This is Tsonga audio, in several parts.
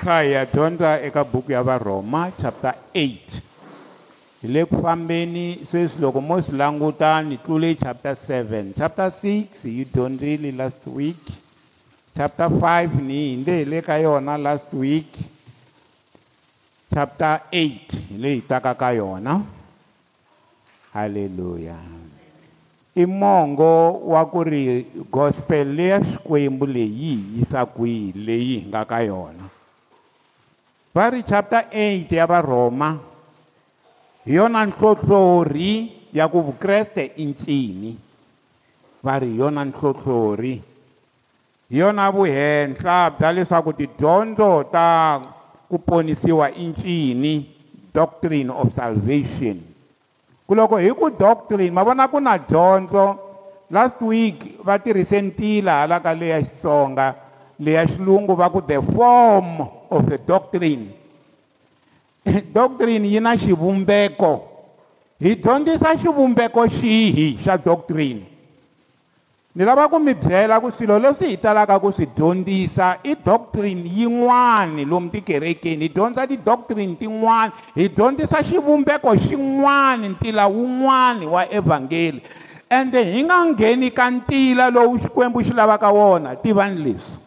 namuntlha hi ya dyondza eka buku ya varhoma chapter 8 hi le ku fambeni sweswi loko mo swi languta ni tlule chapter 7 chapter 6 hi dyondzile last week chapter 5 ni hi ndze hi le ka yona last week chapter 8 hi le hi taka ka yona halleluya i mongo wa ku ri gospel leya xikwembu leyi yi yisa kwihi leyi hi nga ka yona va ri chapter 8 ya varhoma hi yona nhlohlori ya ku vukreste i ncini va ri hi yona nhlohlori hi yona vuhenhla bya leswaku tidyondzo ta ku ponisiwa i ncini doctrine of salvation ku loko hi ku doctrine ma vona ku na dyondzo last week va tirhise ntila hala ka leya xitsonga leya xilungu va ku the form of the doctrine doctrine yi na xivumbeko hi dyondzisa xivumbeko xihi xa doctrine ni lava ku mi byela ku swilo leswi hi talaka ku swi dyondzisa i doctrine yin'wani lomu tikerekeni hi dyondza ti-doctrine tin'wani hi dyondzisa xivumbeko xin'wani ntila wun'wani wa evhangeli ende hi nga ngheni ka ntila lowu xikwembu xi lavaka wona tivani leswi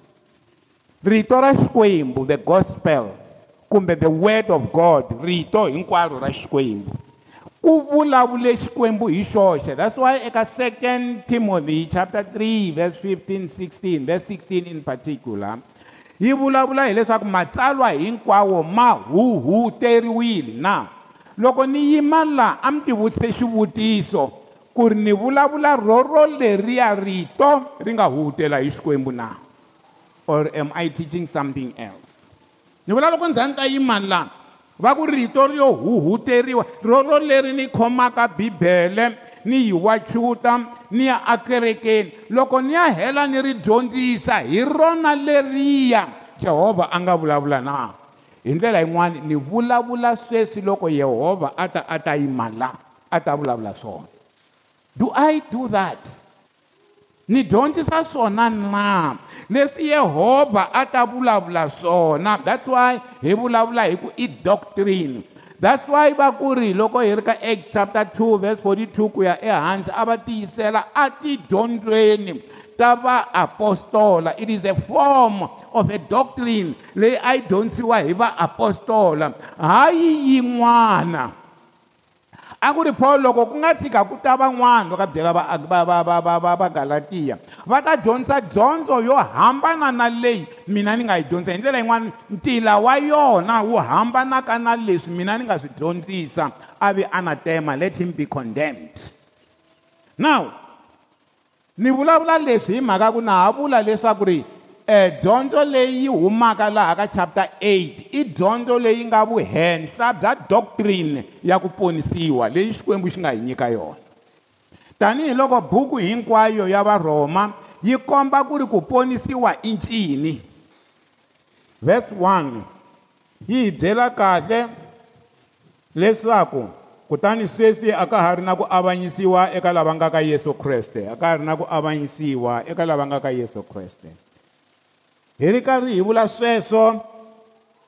rito ra xikwembu the gospel kumbe the word of god rito hinkwaro ra xikwembu ku vulavule xikwembu hi xoxe that's why eka 2 timothy chapter 3 verse 15 16 verse 16 in particular yi vulavula hileswaku matsalwa hinkwawo ma huhuteriwile na loko ni yima laha a mi tivutise xivutiso ku ri ni vulavula roro leriya rito ri nga huhutela hi xikwembu na or am i teaching something else ni vula loko ndzhani ka yimani lana va ku rito ryo huhuteriwa roro leri ni khomaka bibele ni hi wachuta ni ya akerekeni loko ni ya hela ni ri dyondzisa hi rona leriya jehovha a nga vulavula na hi ndlela yin'wani ni vulavula sweswi loko yehovha a ta a ta yimani lana a ta vulavula swona do i do that ni dyondzisa swona na leswi yehovha a ta vulavula swona that's why hi vulavula hi ku i doctrine that's why va ku ri loko hi ri ka acts chapter 2 verse 42 ku ya ehansi a va tiyisela a tidyondzweni ta vaapostola it is a form of a doctrine leyi a yi dyondzisiwa hi vaapostola hayi yin'wana a ku ri paulo loko ku nga tshika ku ta van'wana loko a byela vagalatiya va ta dyondzisa dyondzo yo hambana na leyi mina ni nga yi dyondzisa hi ndlela yin'wana ntila wa yona wu hambanaka na leswi mina ni nga swi dyondzisa a vi a na tema let him be condemned now ni vulavula leswi hi mhaka ku na ha vula leswaku ri Eh, dyondzo leyi humaka laha ka chapter 8 i dyondzo leyi nga vuhenhla bya doctrine ya ku ponisiwa leyi xikwembu xi nga hi nyika yona tanihiloko buku hinkwayo ya varhoma yi komba ku ri ku ponisiwa i ncini verse 1 yi hi byela kahle leswaku kutani sweswi a ka ha ri na ku avanyisiwa eka lava nga ka yesu kreste a ka ha ri na ku avanyisiwa eka lava nga ka yesu kreste hi ri karhi hi vula sweswo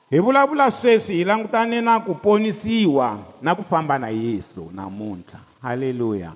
hi vulavula sweswi hi langutane na ku ponisiwa na ku famba na yesu namuntlha halleluya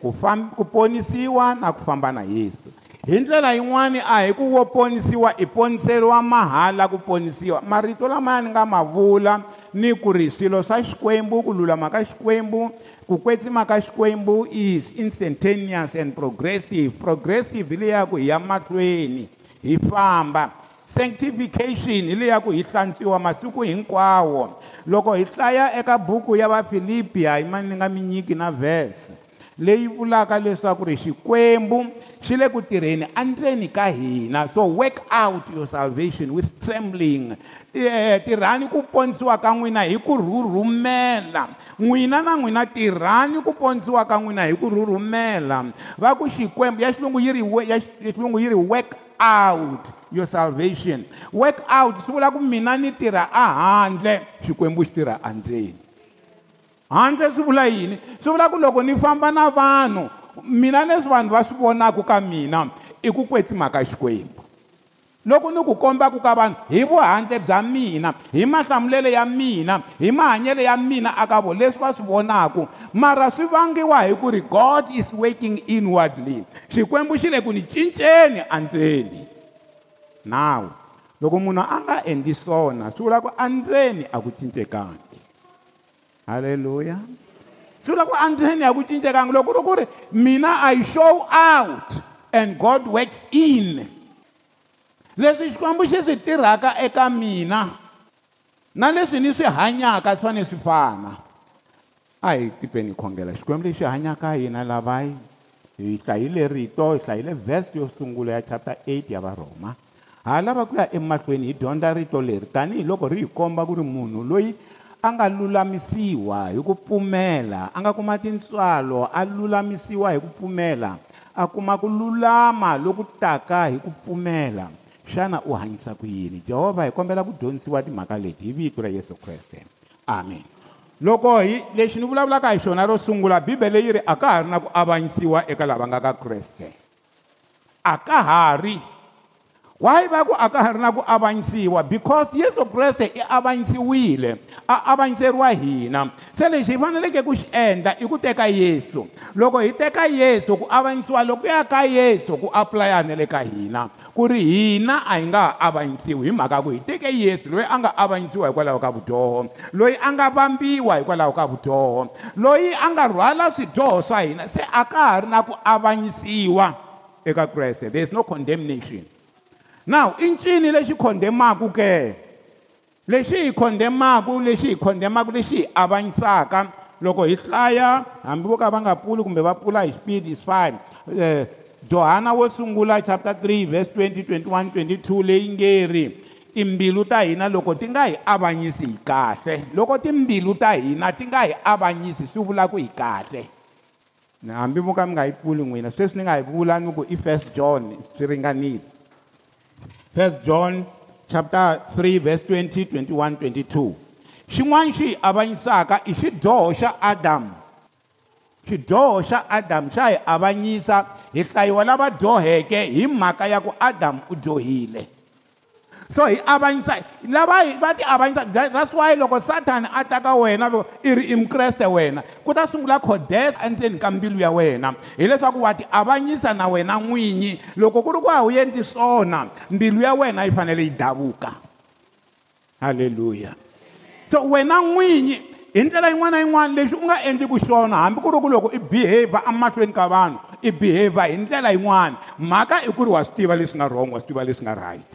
ku ku ponisiwa na ku famba na yesu hi ndlela yin'wani a hi ku wo ponisiwa i poniseriwa mahala ku ponisiwa marito lamaya ni nga ma vula ni ku ri swilo swa xikwembu ku lulama ka xikwembu ku kwetsima ka xikwembu is instantaneous and progressive progressive hi leyaku hi ya mahlweni hi famba sanctification hi leya ku hi hlantswiwa masiku hinkwawo loko hi hlaya eka buku ya vafilipi a hi mani ni nga mi nyiki na vhesi leyi vulaka leswaku ri xikwembu swi le ku tirheni endzeni ka hina so work out your salvation with trembling eh, tirhani ku ponisiwa ka n'wina hi ku rhurhumela n'wina na n'wina tirhani ku ponisiwa ka n'wina hi ku rhurhumela va ku xikwembu ya xilungu yi ri ya xilungu yi ri work out your salvation work out swi vula ku mina ni tirha ehandle xikwembu xi tirha endzeni handle swi vula yini swi vula ku loko ni famba na vanhu mina leswi vanhu va swi vonaka ka mina i ku kwetsi mhaka xikwembu loko ni ku kombaka ka vanhu hi vuhandle bya mina hi mahlamulelo ya mina hi mahanyelo ya mina aka vo leswi va swi vonaka mara swi vangiwa hi ku ri god is working inwardly xikwembu xi le ku ni cinceni andzeni now loko munhu a nga endli swona swi vula ku andzeni a ku cincekangi halleluya swivula ku antenne ya ku cincekanga loko ro ku ri mina i show out and god works in leswi xikwembu xi swi tirhaka eka mina na leswi ni swi hanyaka swi fane swi fana a hi tsipeni khongela xikwembu lexi hanyaka hina lava hi hlayile rito hi hlayile vhese yo sungula ya chapter 8 ya varhoma ha lava ku ya emahlweni hi dyondza rito leri tanihiloko ri hi komba ku ri munhu loyi a nga lulamisiwa hi ku pfumela a nga kuma tintswalo a lulamisiwa hi ku pfumela a kuma ku lulama loku taka hi ku pfumela xana u hanyisa ku yini jehovha hi kombela ku dyondzisiwa timhaka leti hi vito ra yesu kreste amen loko hi lexi ni vulavulaka hi xona ro sungula bibele yi ri a ka ha ri na ku avanyisiwa eka lava nga ka kreste a ka ha ri wayi va ku a ka ha ri na ku avanyisiwa because yesu kreste i avanyisiwile a avanyiseriwa hina se lexi hi faneleke ku xi endla i ku teka yesu loko hi teka yesu ku avanyisiwa loko ya ka yesu ku apulaya na le ka hina ku ri hina a hi nga ha avanyisiwi hi mhaka ku hi teke yesu loyi a nga avanyisiwa hikwalaho ka vudyoho loyi a nga vambiwa hikwalaho ka vudyoho loyi a nga rhwala swidyoho swa hina se a ka ha ri na ku avanyisiwa eka kreste there is no condemnation now i ncini lexi khondemaku ke lexi hi khondemaku lexi hi khondemaku lexi hi avanyisaka loko hi hlaya hambi vo ka va nga pfuli kumbe va pfula hi xipidi is fine um eh, johana wo sungula chapter 3 verse 20 21 22 leyi nge ri timbilu ta hina loko ti nga hi avanyisi hi kahle loko timbilu ta hina ti nga hi avanyisi swi vula ku hi kahle hambi mo ka mi nga yi pfuli n'wina sweswi ni nga hi vula ni ku i first john swi ringanile 1 john chapter 3 verse 20 21 22 xin'wana xi avanyisaka i xidyoho xa adamu xidyoho xa adamu xa hi avanyisa hi hlayiwa lava dyoheke hi mhaka ya ku adamu u dyohile so hi avanyisa lava va ti avanyisa that's why loko satani a taka wena loko i ri imkreste wena ku ta sungula khodesa endleni ka mbilu ya wena hileswaku wa ti avanyisa na wena n'winyi loko ku ri ku a wu endli swona mbilu ya wena yi fanele yi davuka halleluya so wena n'winyi hi ndlela yin'wana na yin'wana lexi u nga endliku xona hambi ku ri ku loko i behavhe emahlweni ka vanhu i behavhe hi ndlela yin'wana mhaka i ku ri wa swi tiva leswi nga wrong wa swi tiva leswi nga right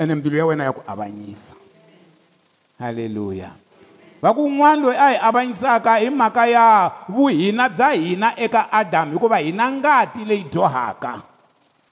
ene mbilu ya wena ya ku avanyisa haleluya va ku un'wana loyi a hi avanyisaka hi mhaka ya vuhina bya hina eka adamu hikuva hi na ngati leyi dyohaka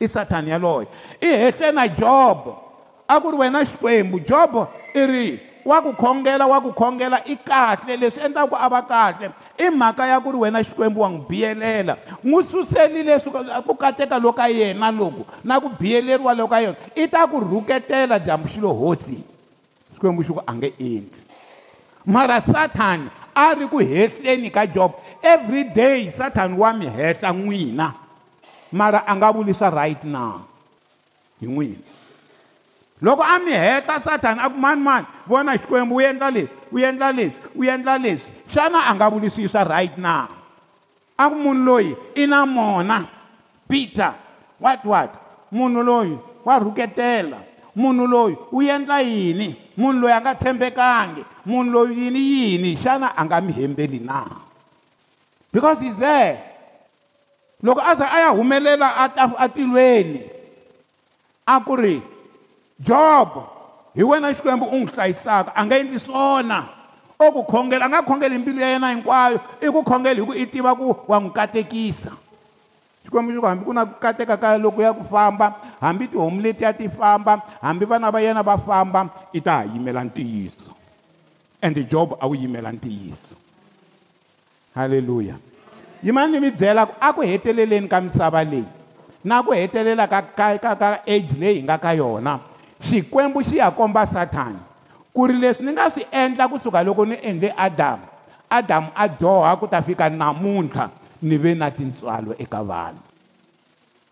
i sathani yaloyo i hehle na job a ku ri wena xikwembu job i ri wa ku khongela wa ku khongela i kahle leswi endlaku a va kahle i mhaka ya ku ri wena xikwembu wa n'wi biyelela n'wi suseli leswi ku kateka loka yena loku na ku biyeleriwa loka yena i ta ku rhuketela dyambu xilo hosi xikwembu xi ku a nge endli mara sathani a ri ku hehleni ka job every day sathani wa mi hehla n'wina mara a nga vulisa right na hi n'wina loko a mi heta sathani a ku mani mani vona xikwembu u endla leswi u endla leswi u endla leswi xana a nga vulisiswa right na a ku munhu loyi i na mona peter what what munhu loyi wa rhuketela munhu loyi u endla yini munhu loyi a nga tshembekangi munhu loyi yini yini xana a nga mi hembeli na because he's there loko a ze a ya humelela atilweni a ku ri job hi wena xikwembu u n'wi hlayisaka a nga endli swona o ku khongela a nga khongeli mbilu ya yena hinkwayo i ku khongela hi ku i tiva ku wa n'wi katekisa xikwembu xi ku hambi ku na kateka ka loko ya ku famba hambi tihomu leti ya ti famba hambi vana va yena va famba i ta ha yimela ntiyiso and job a wu yimela ntiyiso halleluya yimani ni mi byela ku a ku heteleleni ka misava leyi na ku hetelela ka ka ka ka age leyi hi nga ka yona xikwembu xi ya komba sathani ku ri leswi ni nga swi endla kusuka loko ni endle adamu adamu a doha ku ta fika namuntlha ni ve na tintswalo eka vanhu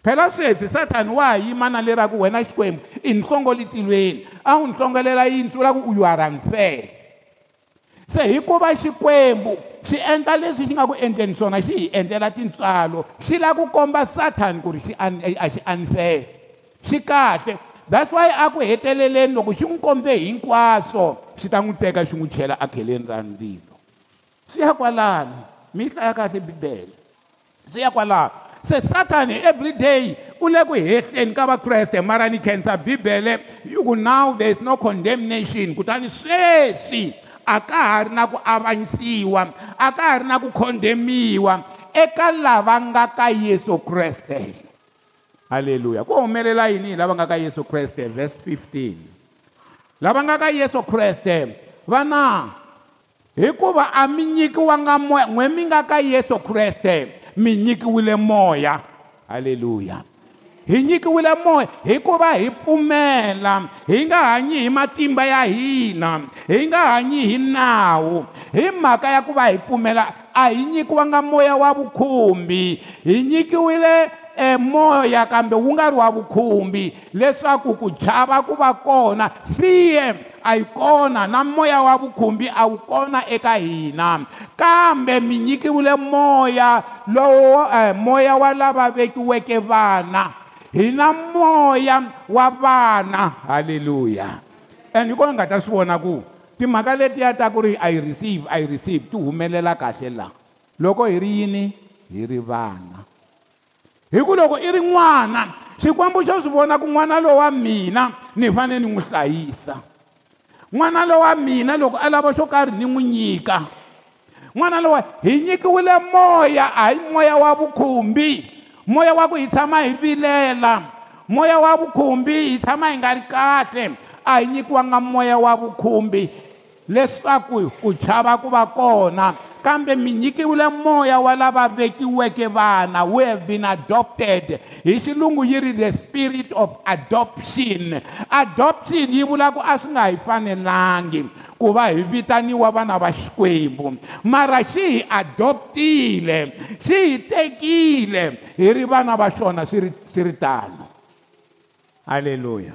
phela sweswi sathani wa ha yima na lera ku wena xikwembu i ni hlongolitilweni a wu ni hlongelela yini swi vula ku you are unfair se hikuva xikwembu xi endla leswi xi nga ku endleni swona xi hi endlela tintswalo xi lava ku komba sathani ku ri xi eh, a xi unfair xi kahle that's why a ku heteleleni loko xi n'wi kombe hinkwaswo xi ta n'wi teka xi n'wi chela akheleni ra ndzilo swi ya kwalano mihla ya kahle bibele swi ya kwalaho se sathani everyday u le ku hehleni ka vakreste mara ni khensa bibele yi ku now there is no condemnation kutani sweswi a ka ha ri na ku avanyisiwa a ka ha ri na ku khondemiwa eka lava nga ka yesu kreste halleluya ku humelela yini hi lava nga ka yesu kreste verse 15 lava nga ka yesu kreste va na hikuva a mi nyikiwanga moya n'we mi nga ka yesu kreste mi nyikiwile moya halleluya hi nyikiwile moya hikuva hi pfumela hi nga hanyi hi matimba ya hina hi nga hanyi hi nawu hi mhaka ya ku va hi pfumela a hi nyikiwanga moya wa vukhumbi hi nyikiwile e moya kambe wu nga ri wa vukhumbi leswaku ku chava ku va kona fear a yi kona na moya wa vukhumbi a wu kona eka hina kambe mi nyikiwile moya lowo eh, moya wa lava vekiweke vana hina moya wa vana halleluya and hi kona nga ta swi vona ku timhaka letiya ta ku ri a yi receive a yi receive ti humelela kahle laha loko hi ri yini hi ri vana hi ku loko i ri n'wana xikwembu xo swi vona ku n'wana lowu wa mina ni fanele ni n'wi hlayisa n'wana lowa mina loko a lava xo karhi ni n'wi nyika n'wana lowa hi nyikiwile moya a hi moya wa vukhumbi moya wa ku hi tshama hi vilela moya wa vukhumbi hi tshama hi nga ri kahle a hi nyikiwanga moya wa vukhumbi leswaku ku chava ku va kona kambe mi nyikiwile moya wa lava vekiweke vana we have been adopted hi xilungu yi ri the spirit of adoption adoption yi vula ku a swi nga hi fanelangi ku va hi vitaniwa vana va xikwembu mara xi hi adoptile xi hi tekile hi ri vana va xona swi ri swi ri tano halleluya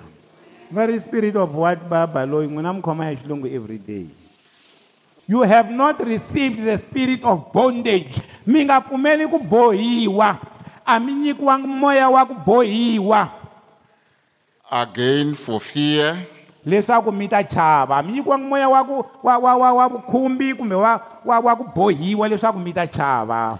va ri spirit of what baba loyi n'wina mi khoma ya xilungu every day you have not received the spirit of bondage mi nga pfumeli ku bohiwa a mi nyikiwangi moya wa ku bohiwa again for fear leswaku mi ta chava mi nyikiwangi moya wa ku wa wa wa wa vukhumbi kumbe wa wa wa ku bohiwa leswaku mi ta chava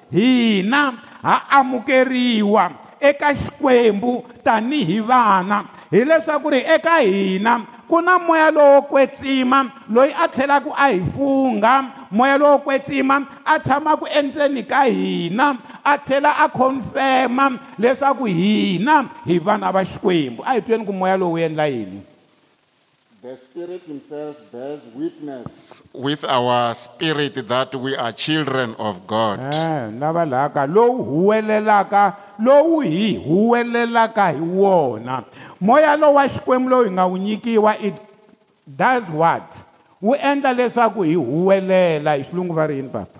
hina ha amukeriwa eka xikwembu tanihi vana hileswaku ri eka hina ku na moya lowo kwetsima loyi a tlhelaka a hi fungha moya lowo kwetsima a tshama ku endzeni ka hina a tlhela a confirma leswaku hina hi vana va xikwembu a hi tweni ku moya lowu endla yini The Spirit Himself bears witness with our spirit that we are children of God. lava laka lowu huwelelaka lowu hi huwelelaka hi wona moya lowu wa xikwembu lowu hi nga wu nyikiwa it does what wu endla leswaku hi huwelela hi xilungu va ri yini papa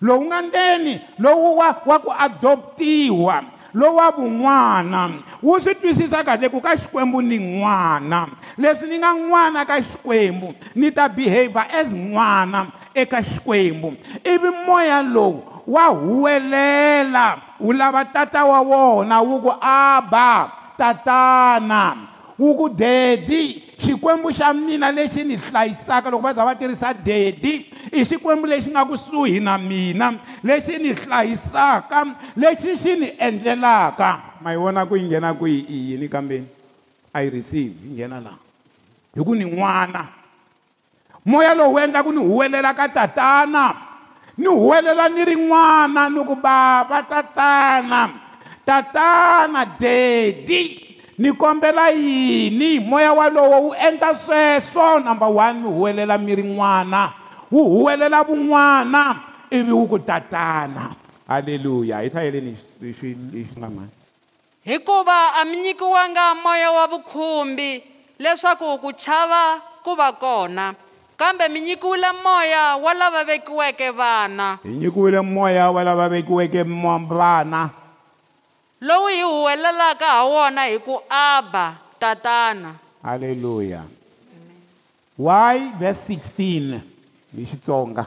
lowu nga ndzeni lowu wa wa ku adoptiwa lowu wa vun'wana wu swi twisisa kahle ku ka xikwembu ni n'wana leswi ni nga n'wana ka xikwembu ni ta behavha as n'wana eka xikwembu ivi moya lowu wa huwelela wu lava tata wa wona wu ku aba tatana wu ku dedi xikwembu xa mina lexi ni hlayisaka loko va za va tirhisa dedi i xikwembu lexi nga kusuhi na mina lexi ni hlayisaka lexi xi ni endlelaka ma yi vona ku yi nghena kwihi i yini kambeni a yi receive yi nghena laha hi ku ni n'wana moya lowu endla ku ni huwelela ka tatana ni huwelela ni ri n'wana ni ku bava tatana tatana dedi ni kombela yini hi moya walowo wu endla sweswo number one mi huwelela miri n'wana wu huwelela vun'wana ivi wu ku tatana halleluya hi hlayeleni xinamani hikuva a mi nyikiwanga moya wa vukhumbi leswaku ku chava ku va kona kambe mi nyikiwile moya wa lava vekiweke vana hi nyikiwile moya wa lava vekiweke vana lowu hi huwelelaka ha wona hi ku aba tatana halleluya why verse 16 hi xitsonga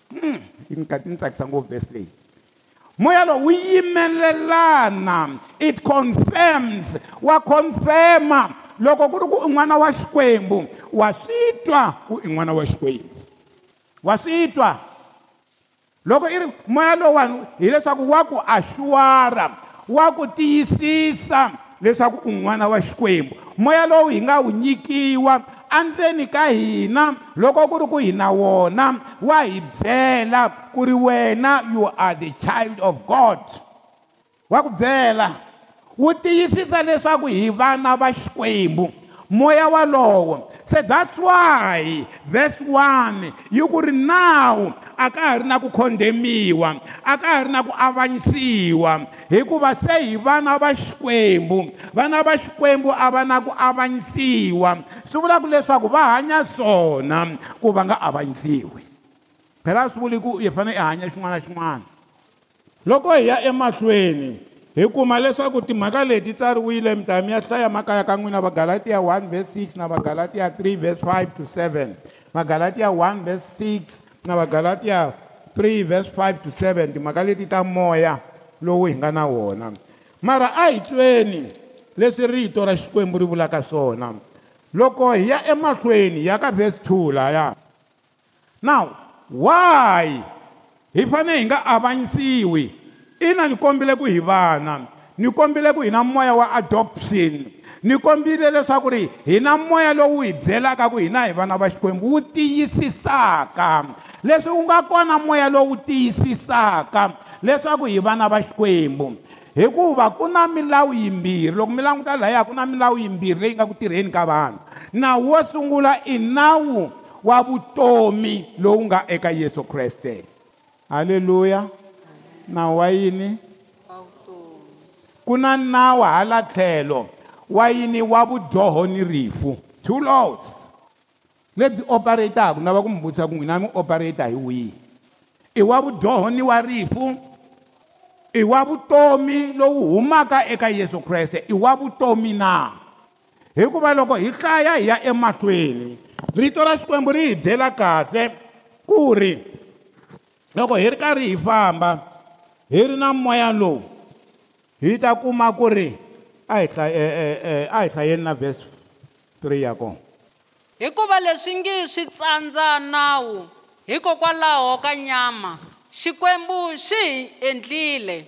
hmm ikati ni tsakisa ngopfu vhesi leyi moya lowu wu yimelelana it confirms wa confirma loko ku ri ku i n'wana wa xikwembu wa swi twa ku i n'wana wa xikwembu wa swi twa loko i ri moya lowuwani hileswaku wa ku axuwara wa ku tiyisisa leswaku un'wana wa xikwembu moya lowu hi nga wu nyikiwa andzeni ka hina loko ku ri ku hina wona wa hi byela ku ri wena you are the child of god wa ku byela wu tiyisisa leswaku hi vana va xikwembu moya walowo se that's why verse 1 yi ku ri nawu a ka ha ri na ku khondemiwa a ka ha ri na ku avanyisiwa hikuva se hi vana va xikwembu vana va xikwembu a va na ku avanyisiwa swi vulaka leswaku va hanya swona ku va nga avanyisiwi phela swi vuli ku hi fanele hi hanya xin'wana na xin'wana loko hi ya emahlweni hi kuma leswaku timhaka leti tsariwile mitami ya hlaya makaya ka n'wina vagalatiya 1 vs 6 na vagalatiya 3 vs 5 to 7 magalatiya 1 vs 6 na vagalatiya 3 vs 5 to 7 timhaka leti ta moya lowu hi nga na wona mara a hi tweni leswi rito ra xikwembu ri vulaka swona loko hi ya emahlweni hi ya ka vhesi 2 laya now why hi fanele hi nga avanyisiwi ina ni kombile ku hi vana ni kombile ku hi na moya wa adoption ni kombile leswaku ri hi na moya lowu hi byelaka ku hina hi vana va xikwembu wu tiyisisaka leswi ku nga kona moya lowu tiyisisaka leswaku hi vana va xikwembu hikuva ku na milawu yimbirhi loko mi languta laya ku na milawu yimbirhi leyi nga ku tirheni ka vanhu nawu wo sungula i nawu wa vutomi lowu nga eka yesu kreste halleluya nawu wa yini ku na nawu hala tlhelo wa yini wa vudyoho ni rifu two laws lebyi operataka ni lava ku mi vutisa ku n'wina mi operata hi wihi i wa vudyoho ni wa rifu i wa vutomi lowu humaka eka yesu kreste i wa vutomi na hikuva loko hi hlaya hi ya emahlweni rito ra xikwembu ri hi byela kahle ku ri loko hi ri karhi hi famba hi ri na moya lowu hi ta kuma ku ri a hi e, e, e, a hi hlayeni na verse 3 ya kona hikuva leswi nge swi tsandza nawu hikokwalaho ka nyama xikwembu xi hi endlile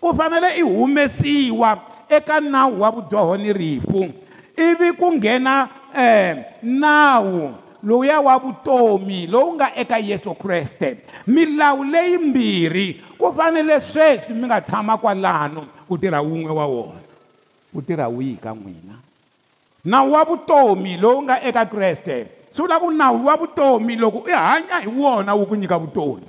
ku fanele i humesiwa eka nawu wa vudyoho ni rifu ivi ku nghena um eh, nawu lowuya wa vutomi lowu nga eka yesu kreste milawu leyimbirhi ku fanele sweswi mi nga tshama kwalano ku tirha wun'we wa wona wu tirha wihi ka n'wina nawu wa vutomi lowu nga eka kreste swi vula ku nawu wa vutomi loko i hanya hi wona wu ku nyika vutomi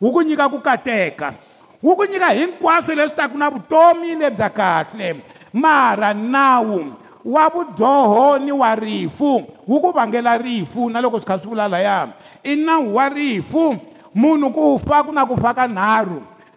wu ku nyika ku kateka wu ku nyika hinkwaswo leswi taku na vutomi lebya kahle mara nawu wa vudyoho ni wa rifu wu ku vangela rifu na loko swi kha swi vula laya i nawu wa rifu munhu kufa kuna kufa ka nharhu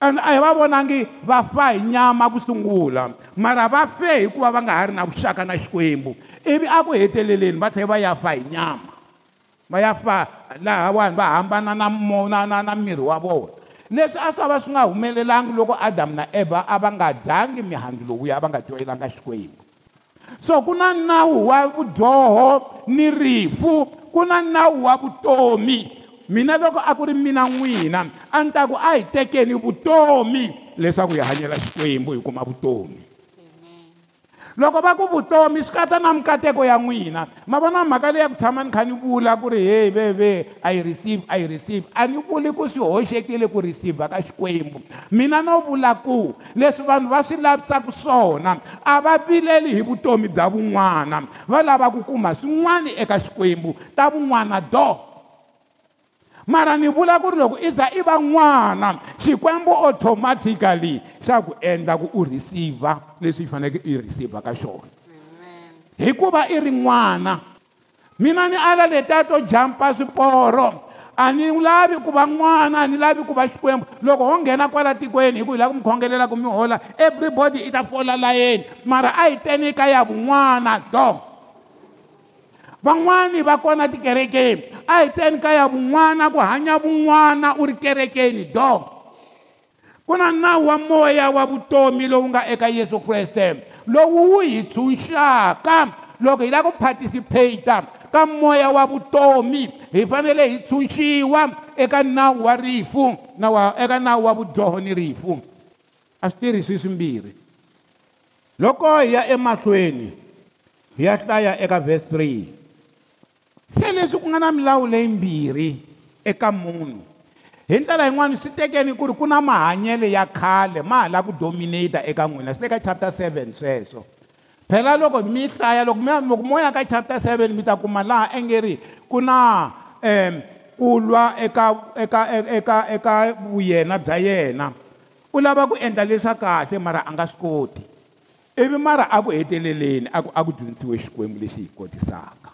and a hi va vonangi va fa hi nyama ku sungula mara va fe hikuva va nga ha ri na vuxaka na xikwembu ivi a ku heteleleni va tlhela va ya fa hi nyama va ya fa lahawani va hambana na na na na miri wa vona leswi a swi ta va swi nga humelelangi loko adamu na eva a va nga dyangi mihandzu lowuya va nga tyoyelanga xikwembu so ku na nawu wa vudyoho ni rifu ku na nawu wa vutomi mina loko a ku ri mina n'wina a ni ta ku a hi tekeni vutomi leswaku hi hanyela xikwembu hi kuma vutomi loko va ku vutomi swi katsa na mikateko ya n'wina ma vona mhaka leyi ya ku tshama ni kha ni vula ku ri hey veve a yi receive a yi receive a ni vuli ku swi hoxekile ku receive ka xikwembu mina no vula ku leswi vanhu va swi lavisaka swona a va vileli hi vutomi bya vun'wana va lava ku kuma swin'wana eka xikwembu ta vun'wana do mara ni vula ku ri loko i za i va n'wana xikwembu automatically xa ku endla ku u receive leswi i faneleke i receive ka xona hikuva i ri n'wana mina ni ala letiya to jampa swiporo a ni lavi ku va n'wana a ni lavi ku va xikwembu loko ho nghena kwala tikweni hi ku hi lava ku mi khongelela ku mi hola everybody i ta fola layeni mara a hi teni ka ya vun'wana doo van'wani va kona tikerekeni a hi teni ka ya vun'wana ku hanya vun'wana u ri kerekeni do ku na nawu wa moya wa vutomi lowu nga eka yesu kreste lowu wu hi tshunxaka loko hi lava ku participate ka moya wa vutomi hi fanele hi tshunxiwa eka nawu wa rifu na wa eka nawu wa vudyoho ni rifu a swi tirhi swi swimbirhi loko hi ya emahlweni hi ya hlaya eka verse 3 se leswi ku nga na milawu leyi mbirhi eka munhu hi ndlela yin'wani swi tekeni ku ri ku na mahanyelo ya khale ma ha lava ku dominata eka n'wina swi le ka chapter seven sweswo phela loko mi hlaya loko mi loko mo ya ka chapter seven mi ta kuma laha engeri ku na um ku lwa eka eka eka eka vuyena bya yena u lava ku endla leswa kahle mara a nga swi koti ivi mara a ku heteleleni a ku a ku dyondzisiwe xikwembu lexi hi kotisaka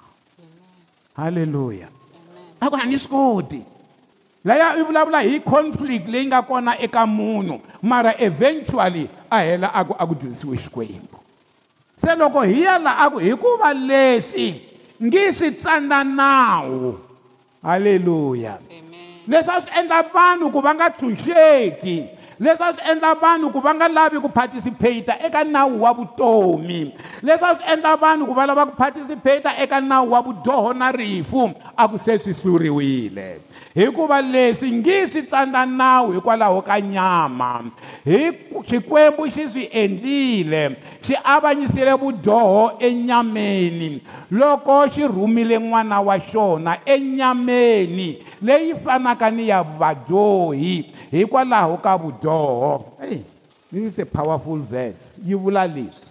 haleluya a ku hanya swi koti laya i vulavula hi conflict leyi nga kona eka munhu mara eventually a hela a ku a ku dyondzisiwe xikwembu se loko hi ya laha a ku hikuva leswi ngi swi tsandza nawu haleluya leswi a swi endla vanhu ku va nga tshunxeki leswi a swi endla vanhu ku va nga lavi ku participat-a eka nawu wa vutomi leswi a swi endla vanhu ku va lava ku participat-a eka nawu wa vudyoho na rifu a ku se swi hluriwile hikuva leswi ngi swi tsandza nawu hikwalaho ka nyama hi xikwembu xi swi endlile xi avanyisile vudyoho enyameni loko xi rhumile n'wana wa xona enyameni leyi fanaka ni ya vadyohi hikwalaho ka vudyoho hey, this is a powerful verse yi vula leswi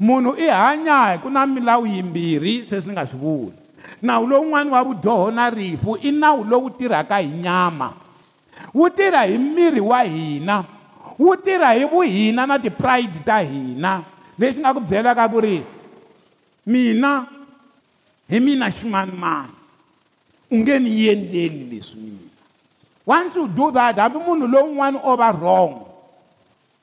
munhu i hanya hi ku na milawu yimbirhi sweswi ni nga swi vuli nawu lowun'wani wa vudyoho na rifu i nawu lowu tirhaka hi nyama wu tirha hi miri wa hina wu tirha hi vuhina na tipride ta hina leswi nga ku byelaka ku ri mina hi mina ximanimani u nge ni yendleni leswi mina once you do that hambi munhu lowun'wani o va wrong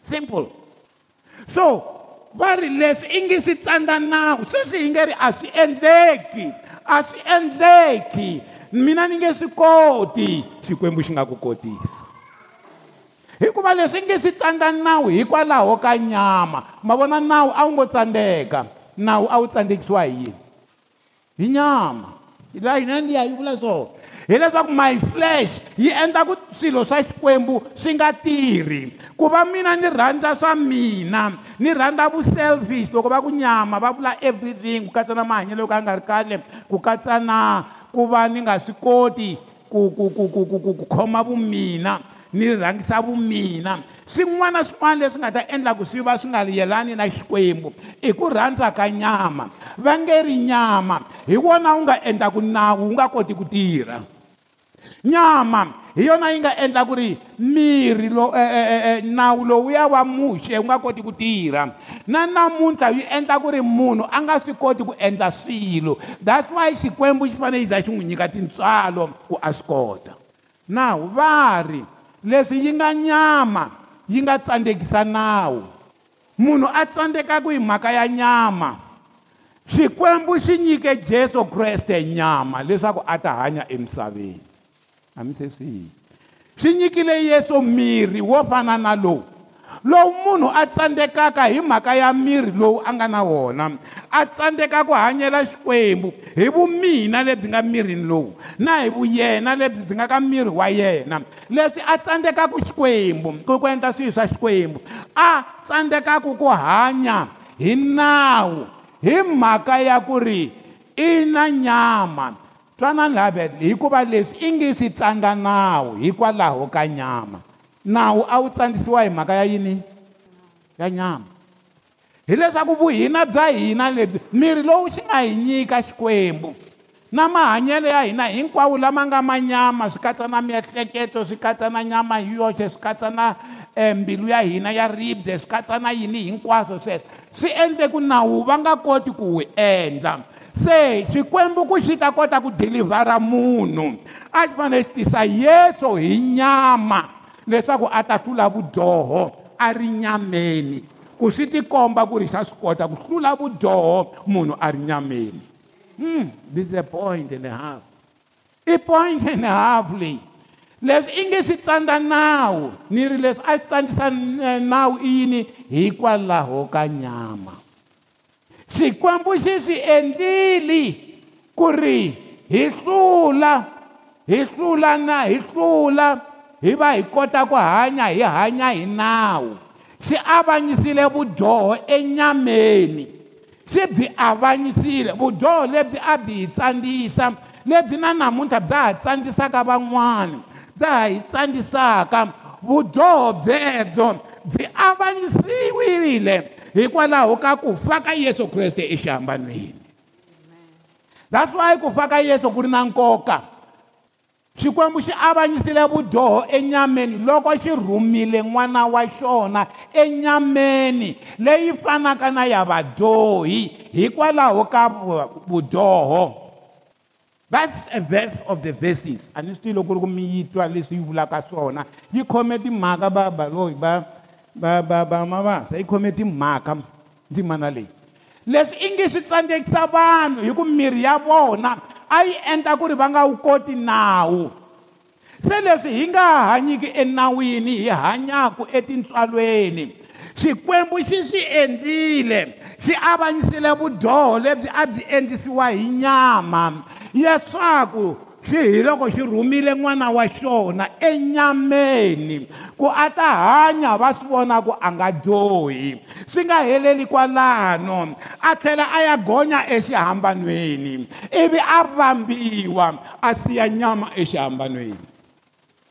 simple so va ri leswi i nge swi tsandza nawu sweswi hi nge ri a swi endleki a swi endleki mina ni nge swi koti xikwembu xi nga ku kotisa hikuva leswi nge swi tsandza nawu hikwalaho ka nyama ma vona nawu a wu ngo tsandzeka nawu a wu tsandzekisiwa hi yini hi nyama laha hina ndiya yi vula swona hileswaku my flesh yi endla ku swilo swa xikwembu swi nga tirhi ku va mina ni rhandza swa mina ni rhandza vuselfish loko va ku nyama va vula everything ku katsa na mahanyelo yo ka ya nga ri kale ku katsa na ku va ni nga swi koti ku ku ku ku ku ku ku khoma vumina ni rhangisa vumina swin'wana na swin'wana leswi nga ta endla ku swi va swi nga yelani na xikwembu i ku rhandza ka nyama va nge ri nyama hi wona wu nga endlaku nawu wu nga koti ku tirha nyama hi yona yi nga endla ku ri miri lo eh, eh, eh, nawu lowuya wa muxe wu nga koti ku tirha na namuntlha yi endla ku ri munhu a nga swi koti ku endla swilo that's why xikwembu xi fanele yi za xi n'wi nyika tintswalo ku a swi kota naw va ri leswi yi nga nyama yi nga tsandzekisa nawu munhu a tsandzekaku hi mhaka ya nyama xikwembu xi nyike jesu kreste nyama leswaku a ta hanya emisaveni a mi se swi hi swi nyikile yesu mirhi wo fana na lowu lowu munhu a tsandzekaka hi mhaka ya miri lowu a nga na wona a tsandzeka ku hanyela xikwembu hi vumina lebyi nga mirini lowu na hi vuyena lebyi byi nga ka miri wa yena leswi a tsandzekaku xikwembu ku ku endla swilo swa xikwembu a tsandzekaku ku hanya hi nawu hi mhaka ya ku ri i na nyama tsanana labele hikuva leswi i nge swi tsanga nawu hikwalaho ka nyama nawu a wu tsandzisiwa hi mhaka ya yini ya nyama hileswaku vuhina bya hina lebyi miri lowu xi nga hi nyika xikwembu na mahanyelo ya hina hinkwawo lama nga ma nyama swi katsa na miehleketo swi katsa na nyama hi yoxe swi katsa na e, mbilu ya hina ya ribye swi katsa na yini hinkwaswo sweswo swi endle ku nawu va nga koti ku wu endla se xikwembu ku xi ta kota ku dilivhara munhu a xi fanele xi tisa yesu hi nyama leswaku a ta hlula vudyoho a ri nyameni ku swi tikomba ku ri xa swi kota ku hlula vudyoho munhu a ri nyameni hmm this is a point and a half i point and a half leyi leswi i nge swi tsandza nawu ni ri leswi a swi tsandzisa eh, nawu i yini hikwalaho ka nyama Xikwembu xi swi endlile ku ri hi hlula hi hlula na hi hlula hi va hi kota ku hanya hi hanya hi nawu xi avanyisile vudyoho enyameni xi byi avanyisile vudyoho lebyi a byi hi tsandzisa lebyi na namuntlha bya ha tsandzisaka van'wana bya ha hi tsandzisaka vudyoho byebyo byi avanyisiwile hikwalaho ka ku fa ka yesu kreste exihambanweni that's why ku fa ka yesu ku ri na nkoka xikwembu xi avanyisile vudyoho enyameni loko xi rhumile n'wana wa xona enyameni leyi fanaka na ya vadyohi hikwalaho ka vudyoho that's a verse of the verses a ni swi tilo ku ri ku mi yi twa leswi yi vulaka swona yi khome timhaka va baloyi va ba, va va va mavasa yi khome timhaka ndzimana leyi leswi i nge swi tsandzekisa vanhu hi ku mirhi ya vona a yi endla ku ri va nga wu koti nawu se leswi hi nga hanyiki enawini hi hanyaka etintswalweni xikwembu xi swi endlile xi avanyisile vudyoho lebyi a byi endlisiwa hi nyama leswaku xi hi loko xi rhumile n'wana wa xona enyameni ku a ta hanya va swi vona ku a nga dyohi swi nga heleli kwalano a tlhela a ya gonya exihambanweni ivi a rambiwa a siya nyama exihambanweni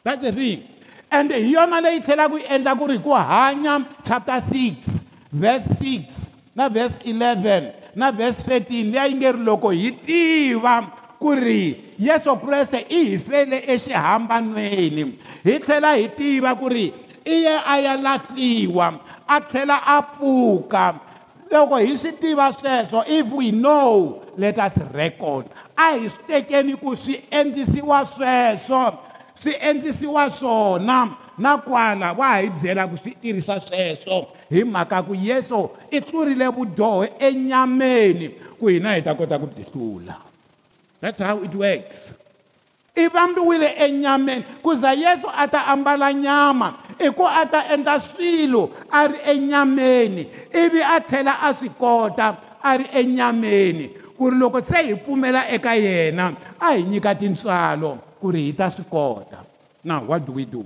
that's the thing and hi yona leyi tlhelaka yi endla ku ri ku hanya chapter 6 verse 6 na verse 11 na verse 13 liya yi nge ri loko hi tiva ku ri Yesu Kreste i hi fele exihambanweni hi tlhela hi tiva ku ri i ye a ya lahliwa a tlhela a pfuka loko hi swi tiva sweswo if we know let us record a hi swi tekeni ku swi endlisiwa sweswo swi endlisiwa swona na kwala wa ha hi byela ku swi tirhisa sweswo hi mhaka ku yesu i hlurile vudyoho enyameni ku hina hi ta kota ku byi hlula That's how it works. i vambiwile enyameni ku za yesu a ta ambala nyama i ku a ta endla swilo a ri enyameni ivi a tlhela a swi kota a ri enyameni ku ri loko se hi pfumela eka yena a hi nyika tintswalo ku ri hi ta swi kota now what do we do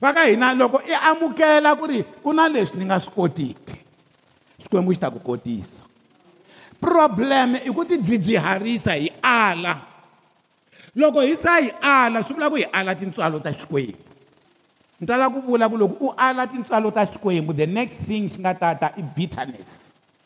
va ka hina loko i amukela ku ri ku na leswi ni nga swi kotiki xikwembu xi ta ku kotisa problem i ku tidzidziharisa hi ala loko hi za hi ala swi vula ku hi ala tintswalo ta xikwembu ni tala ku vula ku loko u ala tintswalo ta xikwembu the next thing xi nga tata i bitterness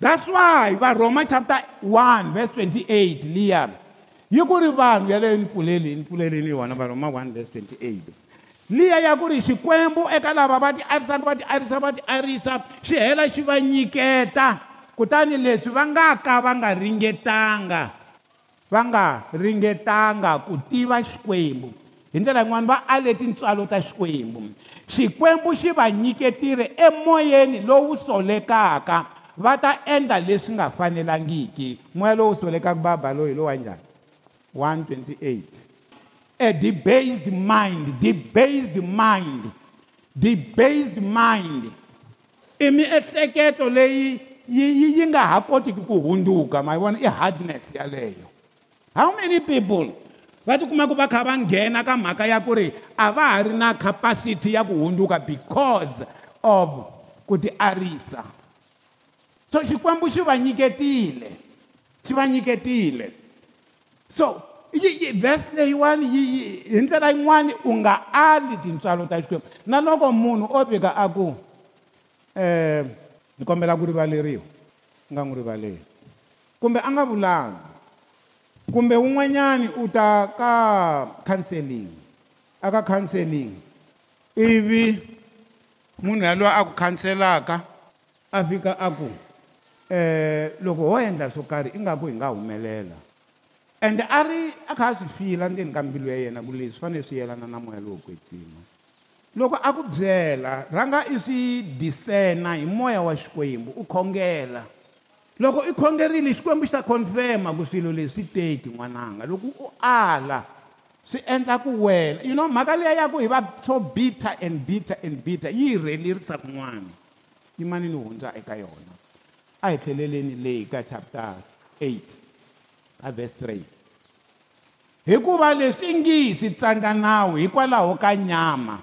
that's why varoma chapter 1 verse 28 liya yi ku ri vanhu ya le ni pfuleli ni pfulelini yona varoma 1 verse 28 liya ya ku ri xikwembu eka lava va ti arisaka va ti arisa va ti arisa swi hela xi va nyiketa kutani leswi va nga ka va nga ringetanga va nga ringetanga ku tiva xikwembu hi ndlela yin'wani va aleti ntswalo ta xikwembu xikwembu xi va nyiketile emoyeni lowu solekaka va ta endla leswi nga fanelangiki moya lowu solekaka baba lowu hi lowa njhani 128 a debased mind debased mind debased mind i miehleketo leyi yi yi yi nga ha kotiki ku hunduka ma vona i hardness yaleyo how many people va tikuma ku va kha va nghena ka mhaka ya ku ri a va ha ri na capacity ya ku hundzuka because of ku tiarisa so xikwembu xi va nyiketile xi va nyiketile so vhese leyiwani yi hi ndlela yin'wani u nga ali tintswalo ta xikwembu na loko munhu o fika a ku um ni kombela ku rivaleriwa u nga n'wi rivaleri kumbe a nga vulangi kumbe un'wanyani u ta ka counseling a ka counseling ivi munhu yalwa a ku khanselaka a fika a ku um loko ho endla swo karhi ingaku hi nga humelela ende a ri a kha a swi fila ndzeni ka mbilu ya yena ku leswi swi fanele swi yelana na moya lowo kwetsima loko a ku byela rhanga i swi disena hi moya wa xikwembu u khongela loko i khongerile xikwembu xi ta confirma ku swilo leswi teki n'wananga loko u ala swi endla ku wena you know mhaka leyi ya ku hi va so bitter and bitter and bitter yi hi rhelerisa kun'wana yimani ni hundza eka yona a hi tlheleleni leyi ka chapter 8 ka verse 3 hikuva leswi ngi swi tsanga nawu hikwalaho ka nyama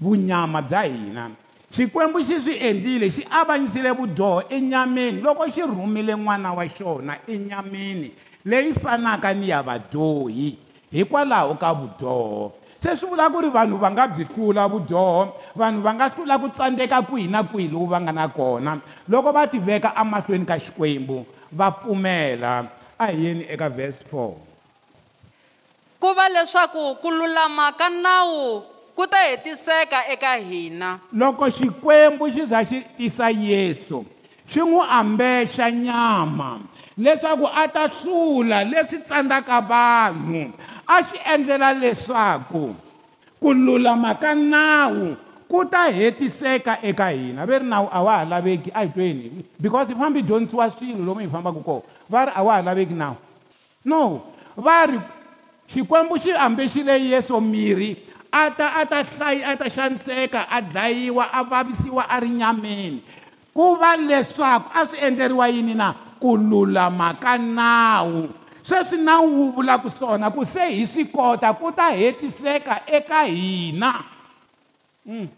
vunyama bya hina xikwembu xi swi endlile xi avanyisile vudyoho enyameni loko xi rhumile n'wana wa xona enyameni leyi fanaka ni ya vadyohi hikwalaho ka vudyoho se swi vula ku ri vanhu va nga byi hlula vudyoho vanhu va nga hlula ku tsandzeka kwihi na kwihi loku va nga na kona loko va tiveka emahlweni ka xikwembu va pfumela a hi yeni eka vhesi 4 ku va leswaku ku lulama ka nawu ku ta hetiseka eka hina loko xikwembu xi za xi tisa yesu swi n'wi ambexa nyama leswaku a ta hlula leswi tsandzaka vanhu a xi endlela leswaku ku lulama ka nawu ku ta hetiseka eka hina ve ri nawu a wa ha laveki a hi tweni because hi fambi dyondzisiwa swilo lomu hi fambaka kona va ri a wa ha laveki nawu no va ri xikwembu xi ambexile yesu miri ata ata hlayi ata shaniseka adlayiwa avavisiwa ari nyameni kuva leswaku aswi endleriwa yini na kululama ka nawu sweswi nawu wu vulaku swona ku se hi swi kota ku ta hetiseka eka hina mm.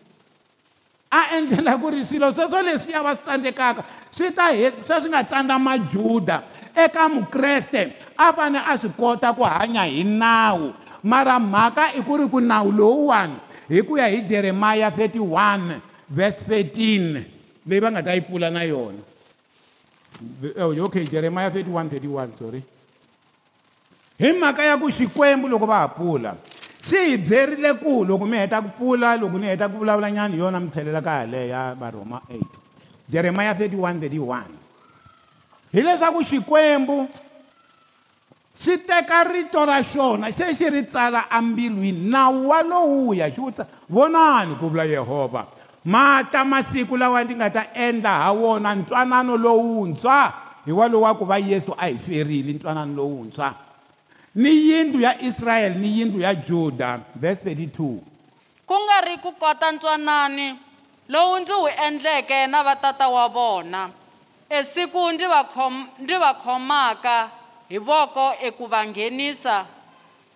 a endlela ku ri swilo sweswo leswi ya va swi tsandzekaka swi ta sweswi nga tsandza majuda eka mukreste a fane a swi kota ku hanya hi nawu mara mhaka i ku ri ku nawu lowuwani hi ku ya hi jeremiya 31 verse 13 leyi va nga ta yi pfula na yona oh, okay jeremiya 31 31 sorry hi mhaka ya ku xikwembu loko va ha pfula xi hi byerile ku loko mi heta ku pfula loko ni heta ku vulavulanyana hi yona mi tlhelela ka yaleya varhoma 8 jeremiya 31 31 hileswaku xikwembu xi teka rito ra xona xe xi ri tsala embilwini nawu wa lowuya xi wu tsala vonani ku vula yehovha mata masiku lawa ndzi nga ta endla ha wona ntwanano lowuntshwa hi wa lowu wa ku va yesu a hi ferile ntwanano lowuntshwa ni yindlu ya israyele ni yindlu ya juda vers 32 ku nga ri ku kota ntwanani lowu ndzi wu endleke na vatata wa vona esiku ndzi va khomaka hi voko eku va nghenisa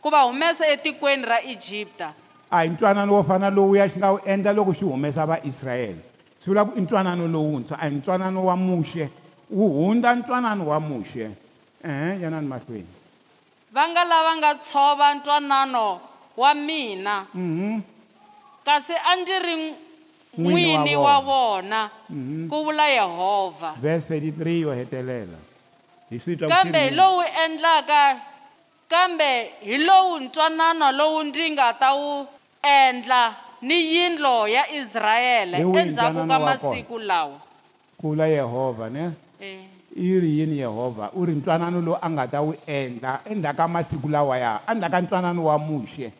ku va humesa etikweni ra ijipta a hi ntwanano wo fana lowuya xi nga wu endla loko xi humesa vaisrayele swi vula ku i ntwanano lowuntshwa a hi ntwanano wa muxe wu hundza ntwanano wa muxe ehe yanani mahlweni va nga lava nga tshova ntwanano wa mina mhm. kasi a ndzi ri n'wini wa vona mhm. ku vula yehovha verse 33 yo hetelela kambe hi lowu endlaka kambe hi lowu ntwanano lowu ndzi nga ta wu endla ni yindlo ya israyele endzhaku ka masiku lawa ku vula yehovha ne e. i ri yini yehovha u ri ntwanano lowu a nga ta wu endla endzhaku ka masiku lawa ya endzhaku ka ntwanano wa muxe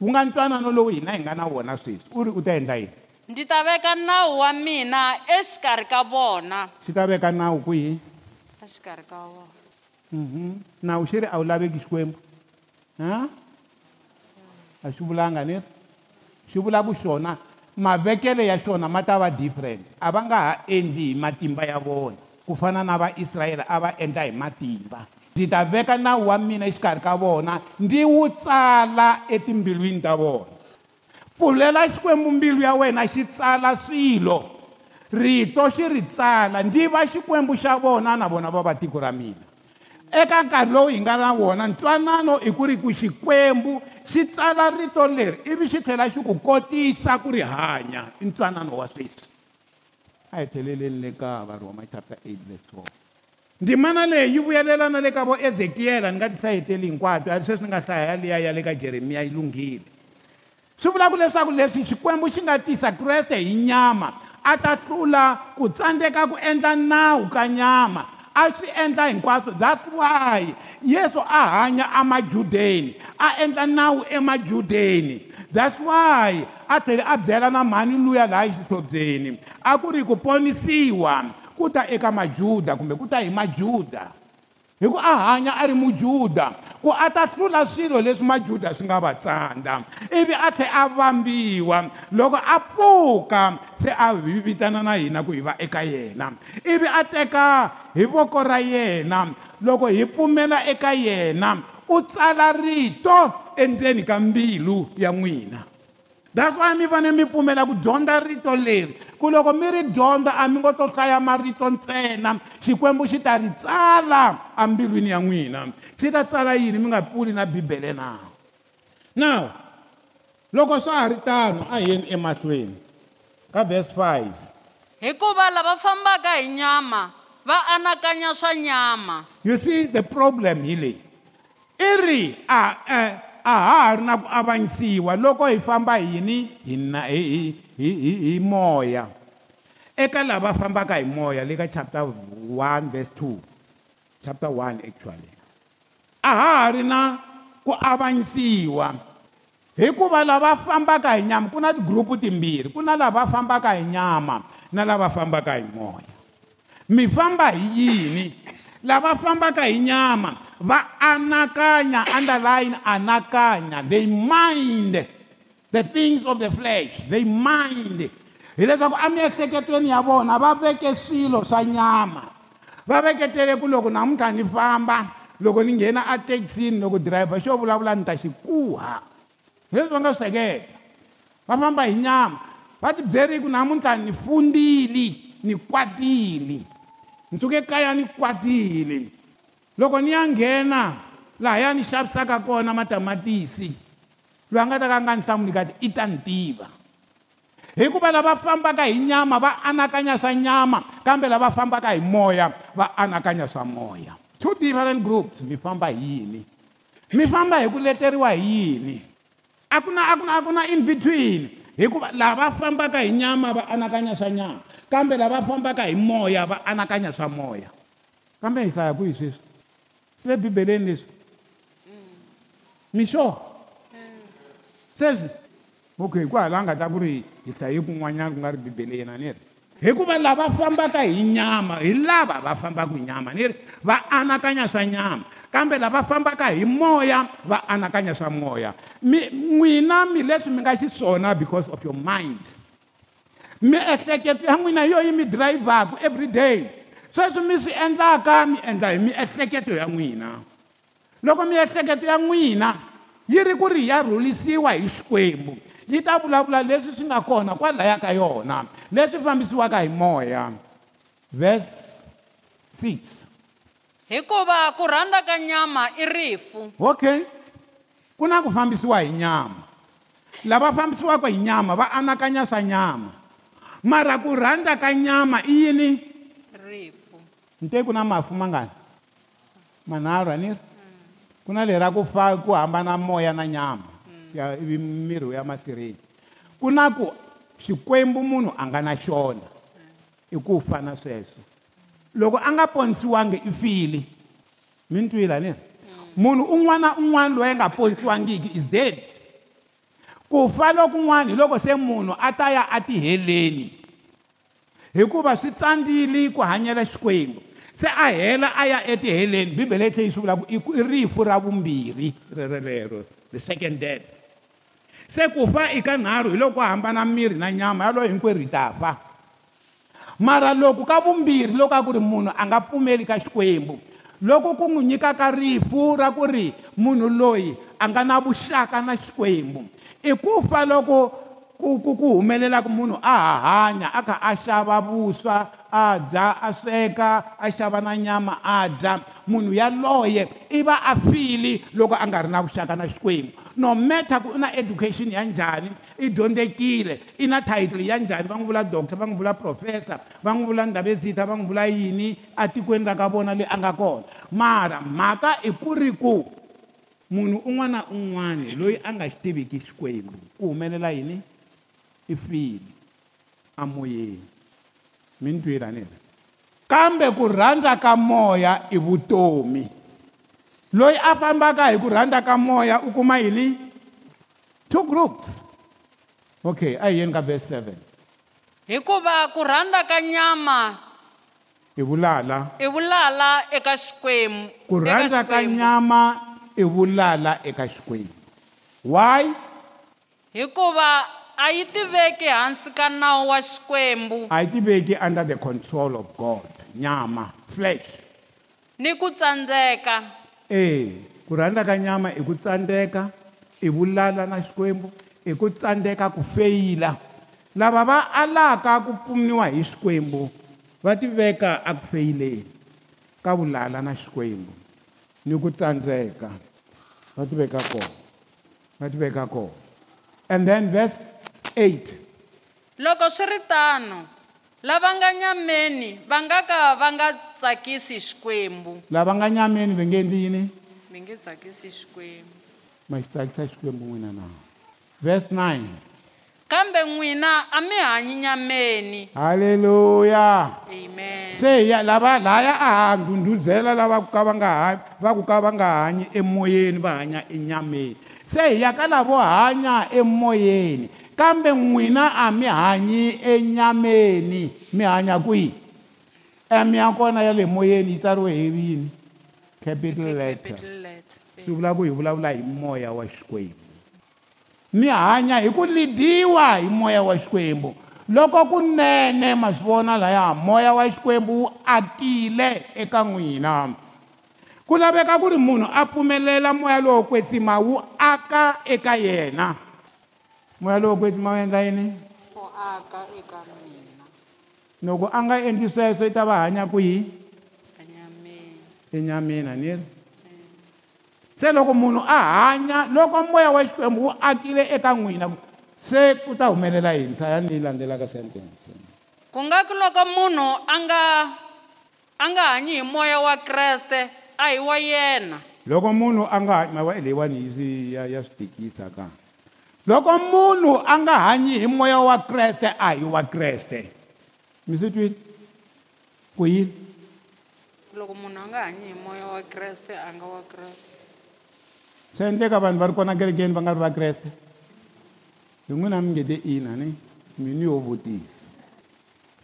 wu nga ntwanano lowu hina hi nga na wona sweswi u ri u ta endla yini ndzi ta veka nawu wa mina exikarhi ka vona swi ta veka nawu kwihi exikarhi ka wona mhm. nawu xi ri a wu laveki xikwembu ha a swi vulanga ni ri swi vulaku xona mavekelo ya xona ma ta va different a va nga ha endli hi matimba ya vona ku fana na vaisrayele a va endla hi matimba ndzi ta veka nawu wa mina exikarhi ka vona ndzi wu tsala etimbilwini ta vona pfulela xikwembu mbilu ya wena xi tsala swilo rito xi ri tsala ndzi va xikwembu xa vona na vona va va tiko ra mina eka nkarhi lowu hi nga na wona ntwanano i ku ri ku xikwembu xi tsala rito leri ivi xi tlhela xi ku kotisa ku ri hanya i ntwanano wa sweswi a hi tlheleleni le ka varhoma chapter 8 verse 12 ndzimana leyi yi vuyelela na le ka vo ezekiyela ni nga tihlaheteli hinkwato ari sweswi ni nga hlaya ya liya ya le ka jeremiya yi lunghile swi vula ku leswaku leswi xikwembu xi nga tisa kreste hi nyama a ta hlula ku tsandzeka ku endla nawu ka nyama a swi endla hinkwaswo that's why yesu a hanya amajudeni a endla nawu emajudeni that's why a tlhela a byela na mhani luya laha exihlobyeni a ku ri ku ponisiwa ku ta eka majuda kumbe ku ta hi majuda hikuva a hanya a ri mujuda ku a ta hlula swilo leswi majuda swi nga va tsandza ivi a tlhe a vambiwa loko a pfuka se a hi vitana na hina ku hi va eka yena ivi a teka hi voko ra yena loko hi pfumela eka yena u tsala rito endzeni ka mbilu ya n'wina that's why mi fane mi pfumela ku dyondza rito leri ku loko mi ri dyondza a mi ngo to hlaya marito ntsena xikwembu xi ta ri tsala embilwini ya n'wina xi ta tsala yini mi nga pfuli na bibele na now loko swa ha ri tano a heni emahlweni ka verse 5 hikuva lava fambaka hi nyama va anakanya swa nyama you see the problem hi leyi i ri a uh, uh, a ha ha ri na ku avanyisiwa loko hi famba yini hi hi moya eka lava fambaka hi moya le ka chapter 1 verse 2 chapter 1 actually a ha ha ri na ku avanyisiwa hikuva lava fambaka hi nyama ku na tigrupu timbirhi ku na lava fambaka hi nyama na lava fambaka hi moya mi famba hi yini lava fambaka hi nyama va anakanya, underline anakanya. They mind the things of the flesh. They mind. Hileswaku emiehleketweni ya vona va veke swilo swa nyama. Va veketele ku loko namuntlha ni famba, loko ni nghena athekisini, loko dirayivha xo vulavula ni ta xi kuha. Hi leswi va nga swi hleketa. Va famba hi nyama. Va tibyeri ku namuntlha ni fundile, ni kwatile. Ni suke kaya ni kwatile. loko ni ya nghena laha ya ni xavisaka kona matamatisi loyi a nga ta ka a nga ni hlamuli kati i ta ni tiva hikuva lava fambaka hi nyama va anakanya swa nyama kambe lava fambaka hi moya va anakanya swa moya two different groups mi famba hi yini mi famba hi ku leteriwa hi yini a ku na a ku na a ku na in between hikuva lava fambaka hi nyama va anakanya swa nyama kambe lava fambaka hi moya va anakanya swa moya kambe hi hlaya ku hi sweswi swi le bibeleni leswi misure mm. mm. sweswi okay hikuva hala nga ta ku ri hi hlaye kun'wanyana ku nga ri bibeleni a ni ri hikuva lava fambaka hi nyama hi lava va fambaka nyama ni ri va anakanya swa nyama kambe lava fambaka hi moya va anakanya swa moya min'wina mi leswi mi nga xiswona because of your mind miehleketo ya n'wina hi yo yi mi dirayivhaku every day sweswi mi swi endlaka mi endla hi miehleketo ya n'wina loko miehleketo ya n'wina yi ri ku ri ya rhulisiwa hi xikwembu yi ta vulavula leswi swi nga kona kwalaya ka yona leswi fambisiwaka hi moya verse 6 hikuva ku rhandza ka nyama i rifu okay ku na ku fambisiwa hi nyama lava fambisiwaka hi nyama va anakanya swa nyama mara ku rhandza ka nyama i yini nte ku na mafu mangani manharhu ani ku na leri ra ku fa ku hambana moya na nyama hmm. ya ivi miri ya masirheni ku na ku xikwembu munhu a nga na xona i ku fa na sweswo loko a nga ponisiwangi i file mi ni twile ani munhu un'wana na un'wana loyi a nga ponisiwangiki is dead ku fa lokun'wana hi loko se munhu a ta ya atiheleni hikuva swi tsandzile ku hanyela xikwembu se a hela a ya etiheleni bibele yi tlhe yi swi vulaka i rifu ra vumbirhi rerelero the second dead se ku fa i ka nharhu hi loko ku hambana miri na nyama yaloyo hinkwerhu hi ta fa mara loko ka vumbirhi loko a ku ri munhu a nga pfumeli ka xikwembu loko ku n'wi nyikaka rifu ra ku ri munhu loyi a nga na vuxaka na xikwembu i ku fa loko ku ku ku humelelaka munhu a hahanya a kha a xava vuswa a dya a sweka a xava na nyama a dya munhu yaloye i va a fili loko a nga ri na vuxaka na xikwembu no meta ku u na education ya njhani i dyondzekile i na title ya njhani va n'wi vula doctor va n'wi vula professor va n'wi vula ndhavezita va n'wi vula yini atikweni ra ka vona leyi a nga kona mara mhaka i ku ri ku munhu un'wana na un'wana loyi a nga xi tiviki xikwembu ku humelela yini i fili amoyeni mintwila nera kambe ku rhandza ka moya i vutomi loyi a fambaka hi ku rhandza ka moya u kuma hi ni two groups okay a hi yeni ka verse seven hikuva ku rhandza ka nyama i vulala i vulala eka xikwembu ku rhandza ka nyama i vulala eka xikwembu why hikuva a yi tiveki hansi ka nawu wa xikwembu a yi tiveki under the control of god nyama flesh ni ku tsandzeka e ku rhandza ka nyama i ku tsandzeka i vulala na xikwembu i ku tsandzeka ku feyila lava va alaka ku pfuniwa hi xikwembu va tiveka aku feyileni ka vulala na xikwembu ni ku tsandzeka va tiveka kona va tiveka kona and then verse 8 loko swi ri tano lava nga nyameni va nga ka va nga tsakisi xikwembu lava nga nyameni va nge endli yini mi nge tsakisi xikwembu ma xi tsakisa xikwembu n'wina na verse 9 kambe n'wina a mi hanyi nyameni halleluya amen se ya lava laya a ha ndhundhuzela lava ku ka va nga va ku ka va nga hanyi emoyeni va hanya enyameni se hi ya ka lavo hanya emoyeni kambe n'wina a mi hanyi enyameni mi hanya kwihi emi ya kona ya le moyeni yi tsariwe hi rini capital letter swi vula ku hi vulavula hi moya wa xikwembu mi hanya hi ku lidiwa hi moya wa xikwembu loko kunene ma swi vona laya moya wa xikwembu wu akile eka n'wina ku laveka ku ri munhu a pfumelela moya lowo kwetsima wu aka eka yena moya lowo kwetsi ma endla yini u aka eka mina loko a nga endli sweswo i ta va hanya kwihi enyamina ni ri se loko munhu a hanya loko moya wa xikwembu wu akile eka n'wina se ku ta humelela yini hlaya ni yi landzelaka sentence ku nga ku loko munhu a nga a nga hanyi hi moya wa kreste a hi wa yena loko munhu a nga hanyi mawa leyiwani ya swi tikisa kaa loko munhu a nga hanyi hi moya wa kreste a hi wa kreste mi swi twile ku yini loko munhu a nga hanyi hi moya wa kreste a nga wa kreste swi endleka vanhu va ri kona kerekeni va nga ri va kreste hi n'wina mi nge te ina ni mini yo vutisa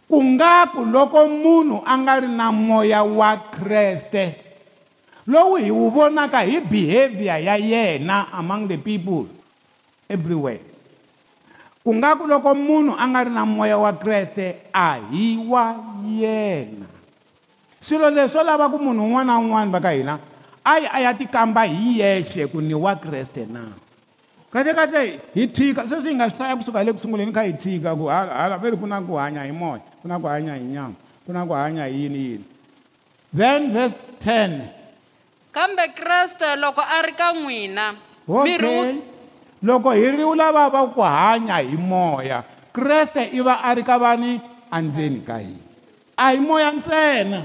ku nga ku loko munhu a nga ri na moya wa kreste lowu hi wu vonaka hi behavior ya yena among the people everywhere ku nga ku loko munhu a nga ri na moya wa kreste a hi wa yena swilo leswo lava ku munhu un'wana na un'wana va ka hina a yi a ya tikamba hi yexe ku ni wa kreste na kahlekahle hi thika sweswi hi nga swi hlaya kusuka hi le ku sunguleni kha hi thika ku hala ve ri ku na ku hanya hi moya ku na ku hanya hi nyama ku na ku hanya hi yini yini then verse ten kambe kreste loko a ri ka n'wina okay loko hi ri lava va ku hanya hi moya kreste i va a ri ka vani andzeni ka hina a hi moya ntsena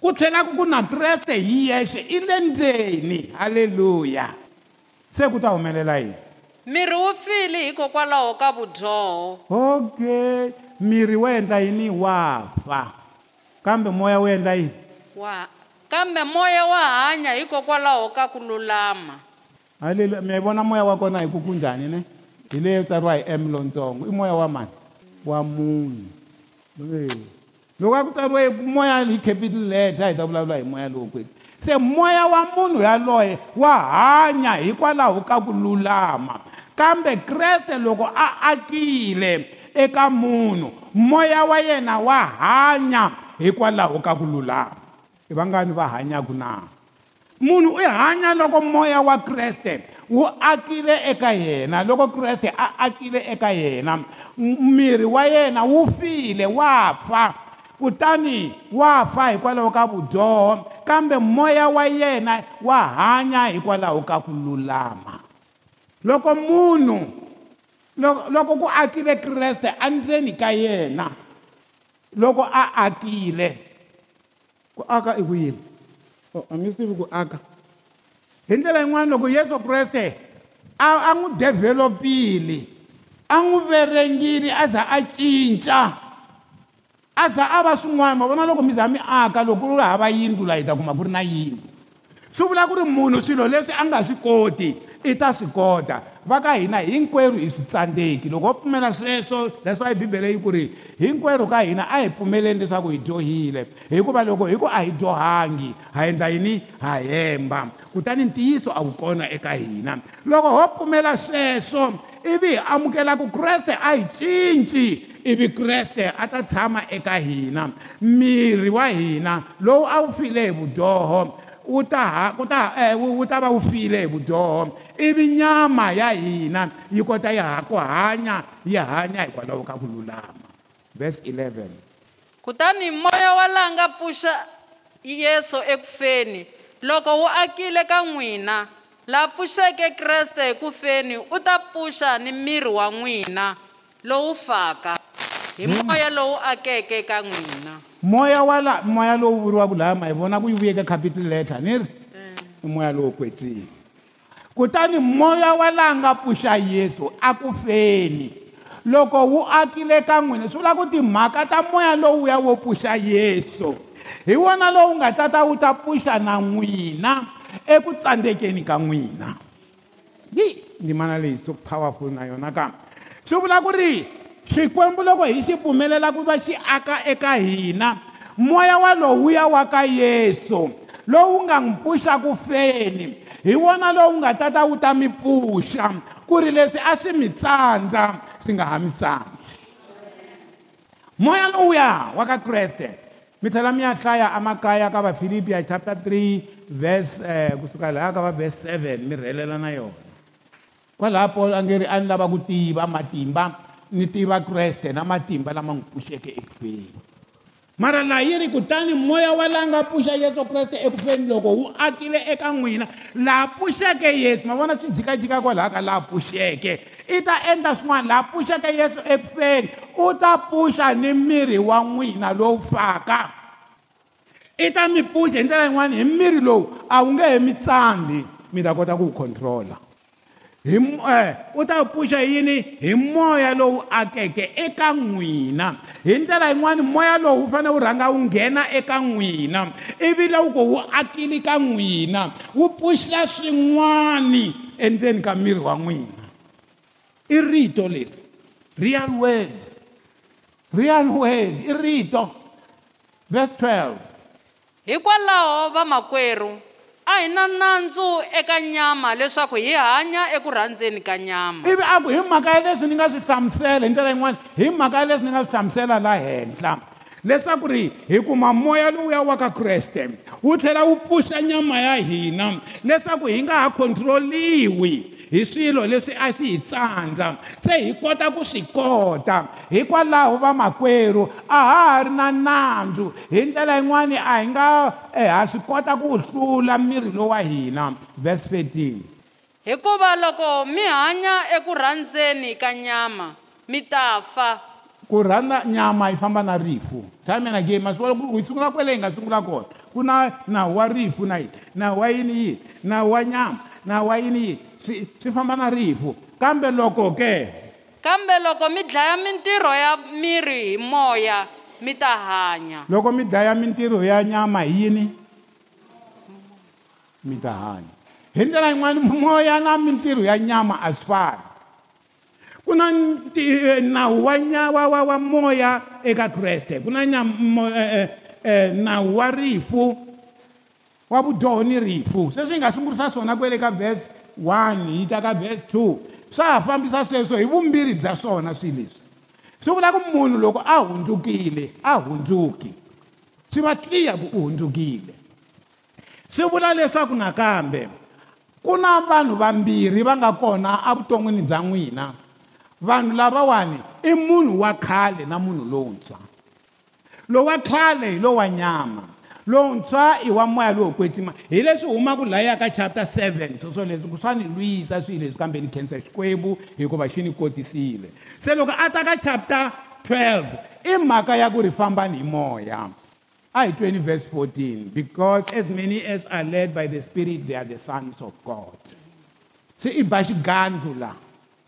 ku tlhelaka ku na kreste hi yexe i le ndzeni halleluya se ku ta humelela yini miri wu fili hikokwalaho ka vudyoho okay miri wu endla yini wa fa kambe moya wu endla yini wa kambe moya wa hanya hikokwalaho ka ku lulama haleli miyayibona moya wa kona hi ku ku njhani ne hi leyo tsariwa hi m lontsongo i moya wa mani wa munhu loko a ku tsariwe moya hi capital letter hi ta vulavula hi moya lowo kwesi se moya wa munhu yaloye wa hanya hikwalaho ka ku lulama kambe kreste loko a akile eka munhu moya wa yena wa hanya hikwalaho ka ku lulama i vangani va hanyaka na munhu u hanya loko moya wa kreste wu akile eka yena loko kreste a akile eka yena miri wa yena wu file wa fa kutani wa fa hikwalaho ka vudyoho kambe moya wa yena wa hanya hikwalaho ka ku lulama loko munhu loko ku akile kreste endzeni ka yena loko a akile ku aka i ku yini angisivi ku aka hi ndlela yin'wana loko yesu kreste a n'wi develop-ile a n'wi verengile a za a cinca a za a va swin'wana ma vona loko mi za mi aka loko ri hava yindlu laa hi ta kuma ku ri na yindlu swi vula ku ri munhu swilo leswi a nga swi koti i ta swi kota va ka hina hinkwerhu hi swi tsandzeki loko ho pfumela sweswo that's why bibele yi ku ri hinkwerhu ka hina a hi pfumeleni leswaku hi dyohile hikuva loko hi ku a hi dyohangi ha endla yini ha hemba kutani ntiyiso a wu kona eka hina loko ho pfumela sweswo ivi hi amukela ku kreste a hi cinci ivi kreste a ta tshama eka hina miri wa hina lowu a wu file hi vudyoho utaha kuta eh uta va wu file hi vudyoho ivi nyama ya hina yi kota yi ha ku hanya yi hanya hikwalaho ka ku lulama verse 11 kutani moya wa langa pfuxa yesu ekufeni loko wu akile ka n'wina la pfuxeke kreste hi ku feni u ta pfuxa ni miri wa n'wina lowu faka hi moya lowu akeke ka n'wina moya wala moya lowu vuriwaka laya ma hi vona ku yi vuyeka capital letter ni ri i mm. moya lowu kwetsini kutani moya wa laha nga pfuxa yesu a ku feni loko wu akile ka n'wina swi vula ku timhaka ta moya lowuya wo pfuxa yesu hi wona lowu nga tata wu ta pfuxa na n'wina eku tsandzekeni ka n'wina hi ndzimana leyi so powerful na yona kambe swi vula ku ri xikwembu loko hi xi pfumelela ku va xi aka eka hina moya walowuya wa ka yesu lowu nga n'wi pfuxa ku feni hi wona lowu nga ta ta wu ta mi pfuxa ku ri leswi a swi mi tsandza swi nga ha mi tsandzi moya lowuya wa ka kreste mi tlhela mi ya hlaya emakaya ka vafilipi ya chapter 3 verse um eh, kusuka lahaya ka va verse 7 mi rhelela na yona kwalaha paulo a nge ri a ni lava ku tiva matimba ni tiva kreste na matimba lama n'wi pfuxeke ekufeni mara laha yi ri kutani moya wa laha nga pfuxa yesu kreste ekufeni loko wu akile eka n'wina laha pfuxeke yesu ma vona swi jikajika kwalaha ka laha pfuxeke i ta endla swin'wana laha pfuxeke yesu ekufeni u ta pfuxa ni miri wa n'wina lowu faka i ta mi pfuxa hi ndlela yin'wani hi miri lowu a wu nge he mi tsambi mi ta kota ku wu control-a Eh, u ta pfuxa yini hi moya lowu akeke eka n'wina hi ndlela yin'wani moya lowu wu fanele wu rhanga wu nghena eka n'wina ivi loko wu akile ka n'wina wu pfuxa swin'wani endzeni ka miri wa n'wina i rito leri real word real word i rito verse 12 hikwalaho vamakwerhu a hi na nandzu eka nyama leswaku hi hanya eku rhandzeni ka nyama ivi a ku hi mhaka ya leswi ni nga swi hlamusela hi ndlela yin'wana hi mhaka ya leswi ni nga swi hlamusela laha henhla leswaku ri hi kuma moya lowuya wa ka kreste wu tlhela wu pfuxa nyama ya hina leswaku hi nga ha khontroliwi hi swilo leswi a swi hi tsandza se hi kota ku swi kota hikwalaho vamakwerhu a ha ha ri na nandzu hi ndlela yin'wani a hi nga e, ha swi kota ku hlula miri lowu wa hina verse 13 hikuva loko mi hanya eku rhandzeni ka nyama mi ta fa ku rhandza nyama yi famba na rifu tshamena ge ma swivona ku hi sungula kwele hi nga sungula kona ku na nawu wa rifu na yini nawu wa yini yini nawu wa nyama nawu wa yini yini swi famba na rifu kambe loko ke kambe loko mi dlaya mintirho ya miri hi moya mi ta hanya loko mi dlaya mintirho ya nyama hi yini mi ta hanya hi ndlela yin'wana moya na mintirho ya nyama a swi fani ku na e, nawu wa wa wa wa moya eka kreste ku na e, e, nawu wa rifu wa vudyoho ni rifu sweswi hi nga sungurisa swona kwele ka vhese 1 yi ta ka vhesi 2 swa ha fambisa sweswo hi vumbirhi bya swona swilo leswi swi vula ku munhu loko a hundzukile a hundzuki swi va clear ku u hundzukile swi vula leswaku nakambe ku na vanhu vambirhi va nga kona evuton'wini bya n'wina vanhu lavawani i munhu wa khale na munhu lowuntshwa lowa khale hi lowa nyama lontshwa i wa moya lowu kwetsima hi leswi humaka laya ka chapter 7 swoswo leswi ku swa ni lwisa swilo leswi kambe ni khensa xikwembu hikuva xi ni kotisile se loko a ta ka chapter 12 i mhaka ya ku ri fambani hi moya a hi 20 verse 14 because as many as are led by the spirit they are the sons of god se i ba xigangu laha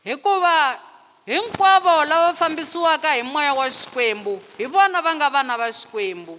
hikuva hinkwavo lava fambisiwaka hi moya wa xikwembu hi vona va nga vana va xikwembu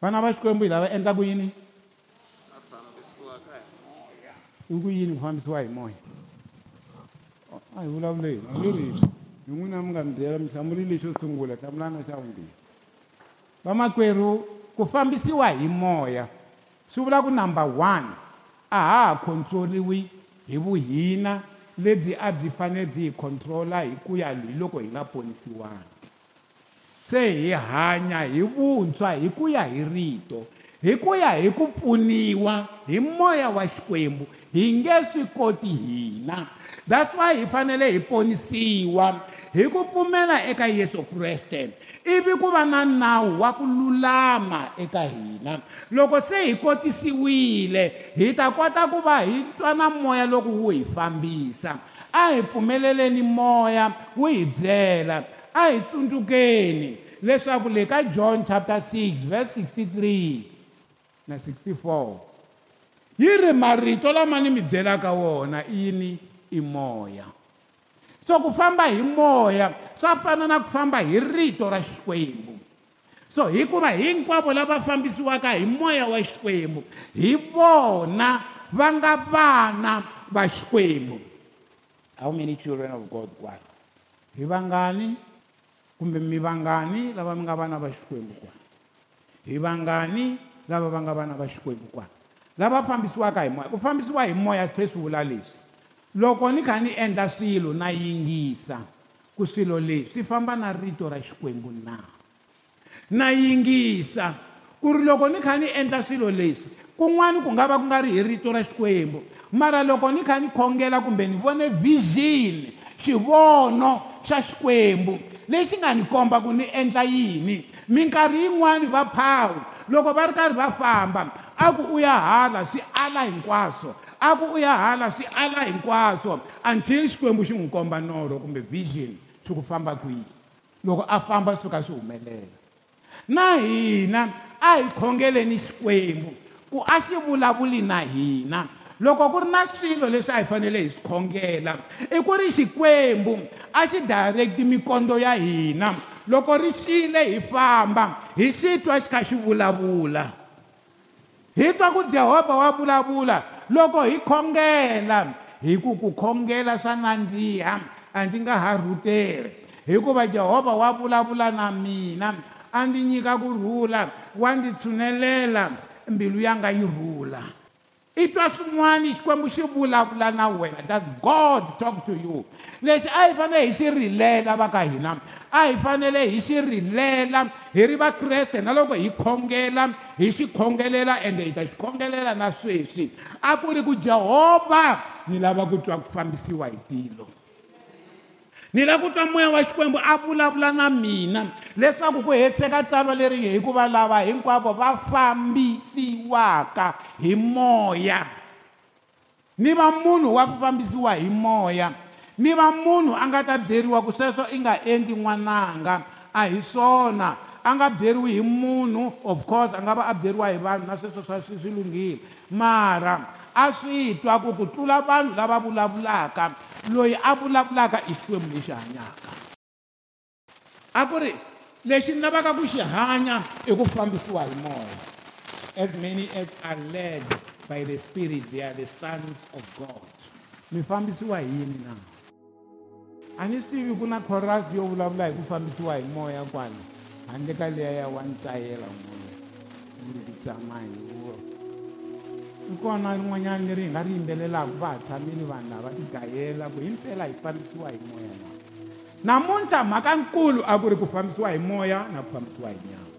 Vana hi lava endlaka yini? I ku yini ku fambisiwa hi moya? A hi vulavuleni, yin'wina mi nga mi byela mihlamuli lexo sungula hlamulanga xa vumbirhi vamakwerhu ku fambisiwa hi moya swi vula ku number one a ha ha khontroriwi hi vuhina lebyi a byi fanele byi hi khontrola hi ku ya hi loko hi nga ponisiwangi se hi hanya hi vuntshwa hi ku ya hi rito hi ku ya hi ku pfuniwa hi moya wa xikwembu hi nge swi koti hina that's why hi fanele hi ponisiwa hi ku pfumela eka Yesu Kriste ivi ku va na nawu wa ku lulama eka hina loko se hi kotisiwile hi ta kota ku va hi twa na moya loko wu hi fambisa a hi pfumeleleni moya wu hi byela a hi tsundzukeni leswaku le ka John chapter 6 verse 63 na 64 yi ri marito lama ni mi byelaka wona i yini i moya so ku famba hi moya swa fana na ku famba hi rito ra xikwembu so hikuva hinkwavo lava fambisiwaka hi moya wa xikwembu hi vona va nga vana va xikwembu how many children of god kwala hi vangani kumbe mi vangani lava mi nga vana va xikwembu kwala hi vangani lava va nga vana va xikwembu kwala lava fambisiwaka hi moya ku fambisiwa hi moya swi tlhe swi vula leswi loko ni kha ni endla swilo na yingisa ku swilo leswi swi famba na rito ra xikwembu na na yingisa ku ri loko ni kha ni endla swilo leswi kun'wani ku nga va ku nga ri hi rito ra xikwembu mara loko ni kha ni khongela kumbe ni vone vision xivono xa xikwembu lexi nga ni komba ku ni endla yini minkarhi yin'wani va phawu loko va ri karhi va famba a ku u ya hala swi ala hinkwaswo a ku u ya hala swi ala hinkwaswo until xikwembu xi n'wi komba norho kumbe vision swi ku famba kwihi loko a famba swi ka swi humelela na hina a hi khongeleni xikwembu ku a xi vulavuli na hina loko ku ri na swilo leswi a hi fanele hi swi khongela i ku ri xikwembu a xi direct-i mikondo ya hina loko ri xile hi famba hi xi twa xi kha xi vulavula hi twa ku jehovha wa vulavula loko hi khongela hi ku ku khongela swa nandziha a ndzi nga ha rhuteli hikuva jehovha wa vulavula na mina a ndzi nyika kurhula wa ndzi tshunelela mbilu ya nga yi rhula i twa swin'wana xikwembu xi vulavula na wena does god talk to you leswi a hi fanele hi swi rilela va ka hina a hi fanele hi swi rilela hi ri vakreste na loko hi khongela hi swi khongelela ende hi ta xi khongelela na sweswi a ku ri ku jehovha ni lava ku twa ku fambisiwa hi tilo ni lava ku twa moya wa xikwembu a vulavula na mina leswaku ku hetiseka tsalwa leri hikuva lava hinkwavo va fambisiwaka hi moya ni va munhu wa ku fambisiwa hi moya ni va munhu a nga ta byeriwa ku sweswo i nga endli n'wananga a hi swona a nga byeriwi hi munhu of course a nga va a byeriwa hi vanhu na sweswo swa swi swi lunghile mara a swi twa ku ku tlula vanhu lava vulavulaka loyi a vulavulaka i xikwembu lexi hanyaka a ku ri lexi navaka ku xi hanya i ku fambisiwa hi moya as many as are led by the spirit they are the sons of god mi fambisiwa hi yini na a ni swi tivi ku na choras yo vulavula hi ku fambisiwa hi moya kwale handle ka liya ya wa ntsayela munu ni titsamahini hi kona rin'wanyana leri hi nga ri yimbelelaka va ha tshamile vanhu lava tigayela ku himpela hi fambisiwa hi moya na namuntlha mhaka nkulu a ku ri ku fambisiwa hi moya na ku fambisiwa hi nyama